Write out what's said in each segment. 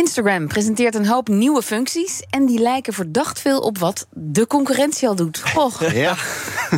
Instagram presenteert een hoop nieuwe functies. En die lijken verdacht veel op wat de concurrentie al doet. Goh. Ja,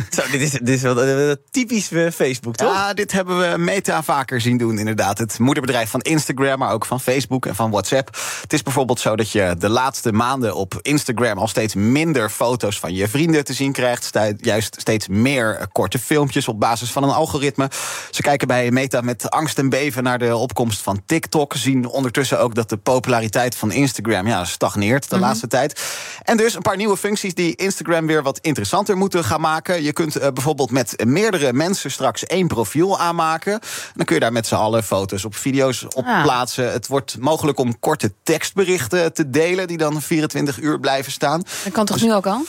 Zo, dit, is, dit is wel typisch eh, Facebook, toch? Ja, dit hebben we Meta vaker zien doen, inderdaad. Het moederbedrijf van Instagram, maar ook van Facebook en van WhatsApp. Het is bijvoorbeeld zo dat je de laatste maanden op Instagram al steeds minder foto's van je vrienden te zien krijgt. Juist steeds meer eh, korte filmpjes op basis van een algoritme. Ze kijken bij Meta met angst en beven naar de opkomst van TikTok. Zien ondertussen ook dat de populariteit van Instagram ja, stagneert de mhm. laatste tijd. En dus een paar nieuwe functies die Instagram weer wat interessanter moeten gaan maken. Je kunt uh, bijvoorbeeld met meerdere mensen straks één profiel aanmaken. Dan kun je daar met z'n allen foto's op video's op ah. plaatsen. Het wordt mogelijk om korte tekstberichten te delen die dan 24 uur blijven staan. Dat kan toch dus nu ook al?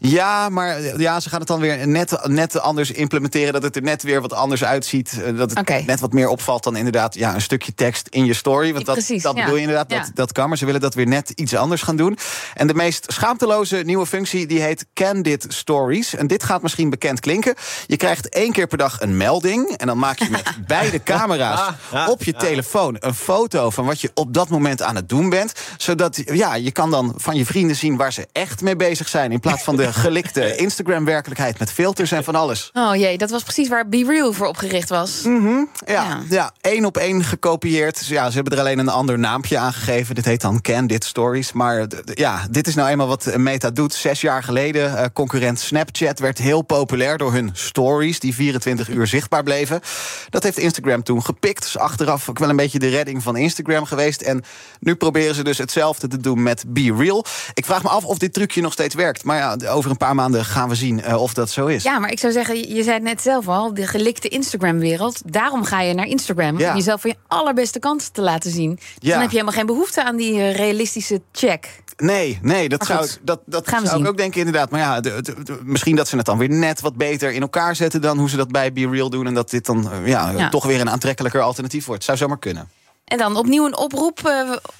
Ja, maar ja, ze gaan het dan weer net, net anders implementeren. Dat het er net weer wat anders uitziet. Eh, dat het net wat meer opvalt dan inderdaad ja, een stukje tekst in je story. Want dat, Precies, dat bedoel je inderdaad, dat, dat kan. Maar ze willen dat weer net iets anders gaan doen. En de meest schaamteloze nieuwe functie die heet Candid Stories. En dit gaat misschien bekend klinken. Je krijgt één keer per dag een melding. En dan maak je met beide camera's ah, op je telefoon een foto van wat je op dat moment aan het doen bent. Zodat ja, je kan dan van je vrienden zien waar ze echt mee bezig zijn. In plaats van de gelikte Instagram-werkelijkheid met filters en van alles. Oh jee, dat was precies waar Be Real voor opgericht was. Mm ja, ja, één op één gekopieerd. Dus ja, ze hebben er alleen een ander naampje aan gegeven. Dit heet dan Candid Stories. Maar ja, dit is nou eenmaal wat Meta doet. Zes jaar geleden, uh, concurrent Snapchat werd heel populair door hun stories... die 24 uur zichtbaar bleven. Dat heeft Instagram toen gepikt. Dus achteraf ook wel een beetje de redding van Instagram geweest. En nu proberen ze dus hetzelfde te doen met Be Real. Ik vraag me af of dit trucje nog steeds werkt. Maar ja, over een paar maanden gaan we zien uh, of dat zo is. Ja, maar ik zou zeggen, je zei het net zelf al, de gelikte Instagram-wereld. Daarom ga je naar Instagram. Om jezelf van je allerbeste kant te laten zien. Ja. Dan heb je helemaal geen behoefte aan die eh, realistische check. Nee, nee, dat zou, dat, dat Gaan zou ik ook denken, inderdaad. Maar ja, misschien dat ze het dan weer net wat beter in elkaar zetten dan hoe ze dat bij Be Real doen. En dat dit dan ja, ja, toch weer een aantrekkelijker alternatief wordt. Zou zomaar kunnen. En dan opnieuw een oproep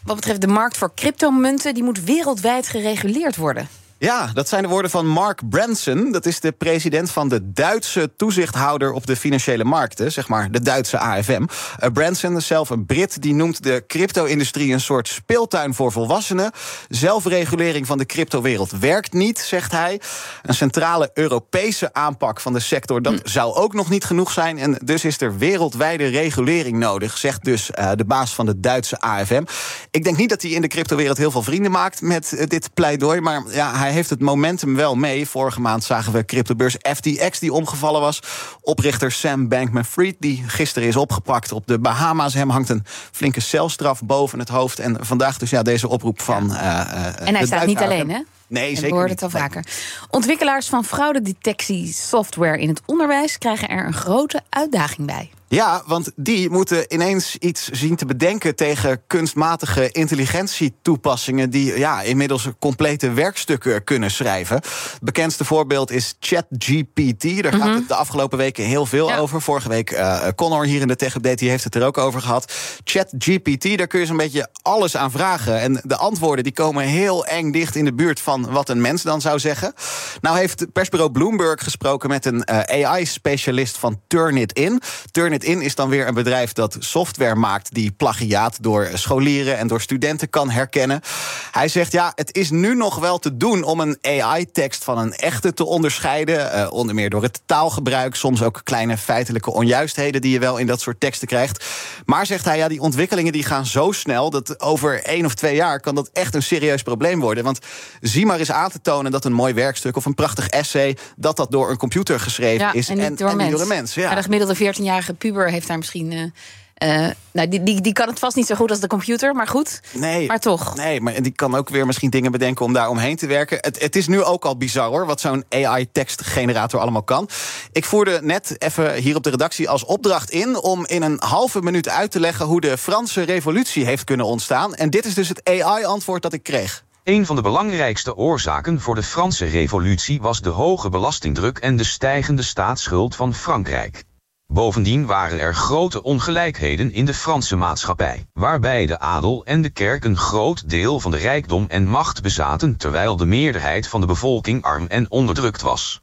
wat betreft de markt voor cryptomunten. Die moet wereldwijd gereguleerd worden. Ja, dat zijn de woorden van Mark Branson. Dat is de president van de Duitse toezichthouder op de financiële markten, zeg maar de Duitse AFM. Uh, Branson is zelf een Brit, die noemt de crypto-industrie een soort speeltuin voor volwassenen. Zelfregulering van de cryptowereld werkt niet, zegt hij. Een centrale Europese aanpak van de sector, dat hm. zou ook nog niet genoeg zijn. En dus is er wereldwijde regulering nodig, zegt dus uh, de baas van de Duitse AFM. Ik denk niet dat hij in de cryptowereld heel veel vrienden maakt met uh, dit pleidooi, maar ja, hij hij heeft het momentum wel mee. Vorige maand zagen we cryptobeurs FTX die omgevallen was. Oprichter Sam Bankman-Fried die gisteren is opgepakt op de Bahama's. Hem hangt een flinke celstraf boven het hoofd. En vandaag dus ja, deze oproep van... Uh, en hij staat niet alleen, hè? Nee, zeker. Ik het al vaker. Ontwikkelaars van fraudedetectie software in het onderwijs krijgen er een grote uitdaging bij. Ja, want die moeten ineens iets zien te bedenken tegen kunstmatige intelligentietoepassingen die ja, inmiddels complete werkstukken kunnen schrijven. Het bekendste voorbeeld is ChatGPT. Daar gaat mhm. het de afgelopen weken heel veel over. Vorige week uh, Connor hier in de Tech Update die heeft het er ook over gehad. ChatGPT, daar kun je zo'n beetje alles aan vragen. En de antwoorden die komen heel eng dicht in de buurt van wat een mens dan zou zeggen. Nou heeft persbureau Bloomberg gesproken met een uh, eh, AI-specialist van Turnitin. Turnitin in is dan weer een bedrijf dat software maakt die plagiaat door scholieren en door studenten kan herkennen. Hij zegt ja, het is nu nog wel te doen om een AI-tekst van een echte te onderscheiden. Uh, onder meer door het taalgebruik, soms ook kleine feitelijke onjuistheden die je wel in dat soort teksten krijgt. Maar zegt hij, ja, die ontwikkelingen die gaan zo snel dat over één of twee jaar kan dat echt een serieus probleem worden. Want zie maar eens aan te tonen dat een mooi werkstuk of een prachtig essay, dat dat door een computer geschreven is en niet, door, en, door, een mens. Ja. de gemiddelde 14-jarige puber heeft daar misschien. Uh, nou, die, die, die kan het vast niet zo goed als de computer, maar goed. Nee, maar toch. Nee, maar die kan ook weer misschien dingen bedenken om daar omheen te werken. Het, het is nu ook al bizar hoor, wat zo'n AI-tekstgenerator allemaal kan. Ik voerde net even hier op de redactie als opdracht in om in een halve minuut uit te leggen hoe de Franse revolutie heeft kunnen ontstaan. En dit is dus het AI-antwoord dat ik kreeg. Een van de belangrijkste oorzaken voor de Franse revolutie was de hoge belastingdruk en de stijgende staatsschuld van Frankrijk. Bovendien waren er grote ongelijkheden in de Franse maatschappij, waarbij de adel en de kerk een groot deel van de rijkdom en macht bezaten terwijl de meerderheid van de bevolking arm en onderdrukt was.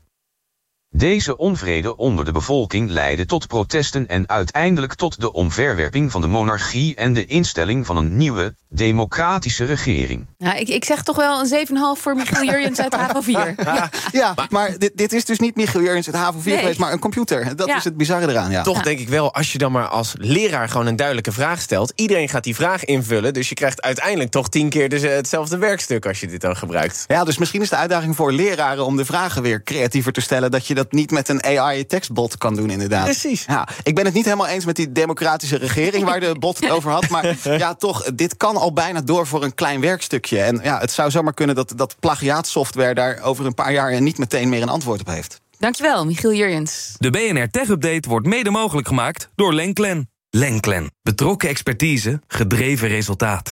Deze onvrede onder de bevolking leidde tot protesten en uiteindelijk tot de omverwerping van de monarchie en de instelling van een nieuwe, democratische regering. Nou, ik, ik zeg toch wel een 7,5 voor Michiel Jurjens uit Haven 4. Ja, ja maar, dit, dit, is dus niet Michiel Jurjens uit Haven 4 geweest, maar een computer. Dat is het bizarre eraan. Ja. Toch denk ik wel, als je dan maar als leraar gewoon een duidelijke vraag stelt, iedereen gaat die vraag invullen, dus je krijgt uiteindelijk toch tien keer dus, hetzelfde werkstuk als je dit dan gebruikt. Ja, dus misschien is de uitdaging voor leraren om de vragen weer creatiever te stellen, dat je dat niet met een AI-tekstbot kan doen, inderdaad. Precies. Ja, ik ben het niet helemaal eens met die democratische regering waar de bot het over had. Maar ja, toch, dit kan al bijna door voor een klein werkstukje. En ja, het zou zomaar kunnen dat, dat plagiaatsoftware daar over een paar jaar niet meteen meer een antwoord op heeft. Dankjewel, Michiel Jurjens. De BNR Tech Update wordt mede mogelijk gemaakt door Lenklen. Lenklen. Betrokken expertise, gedreven resultaat.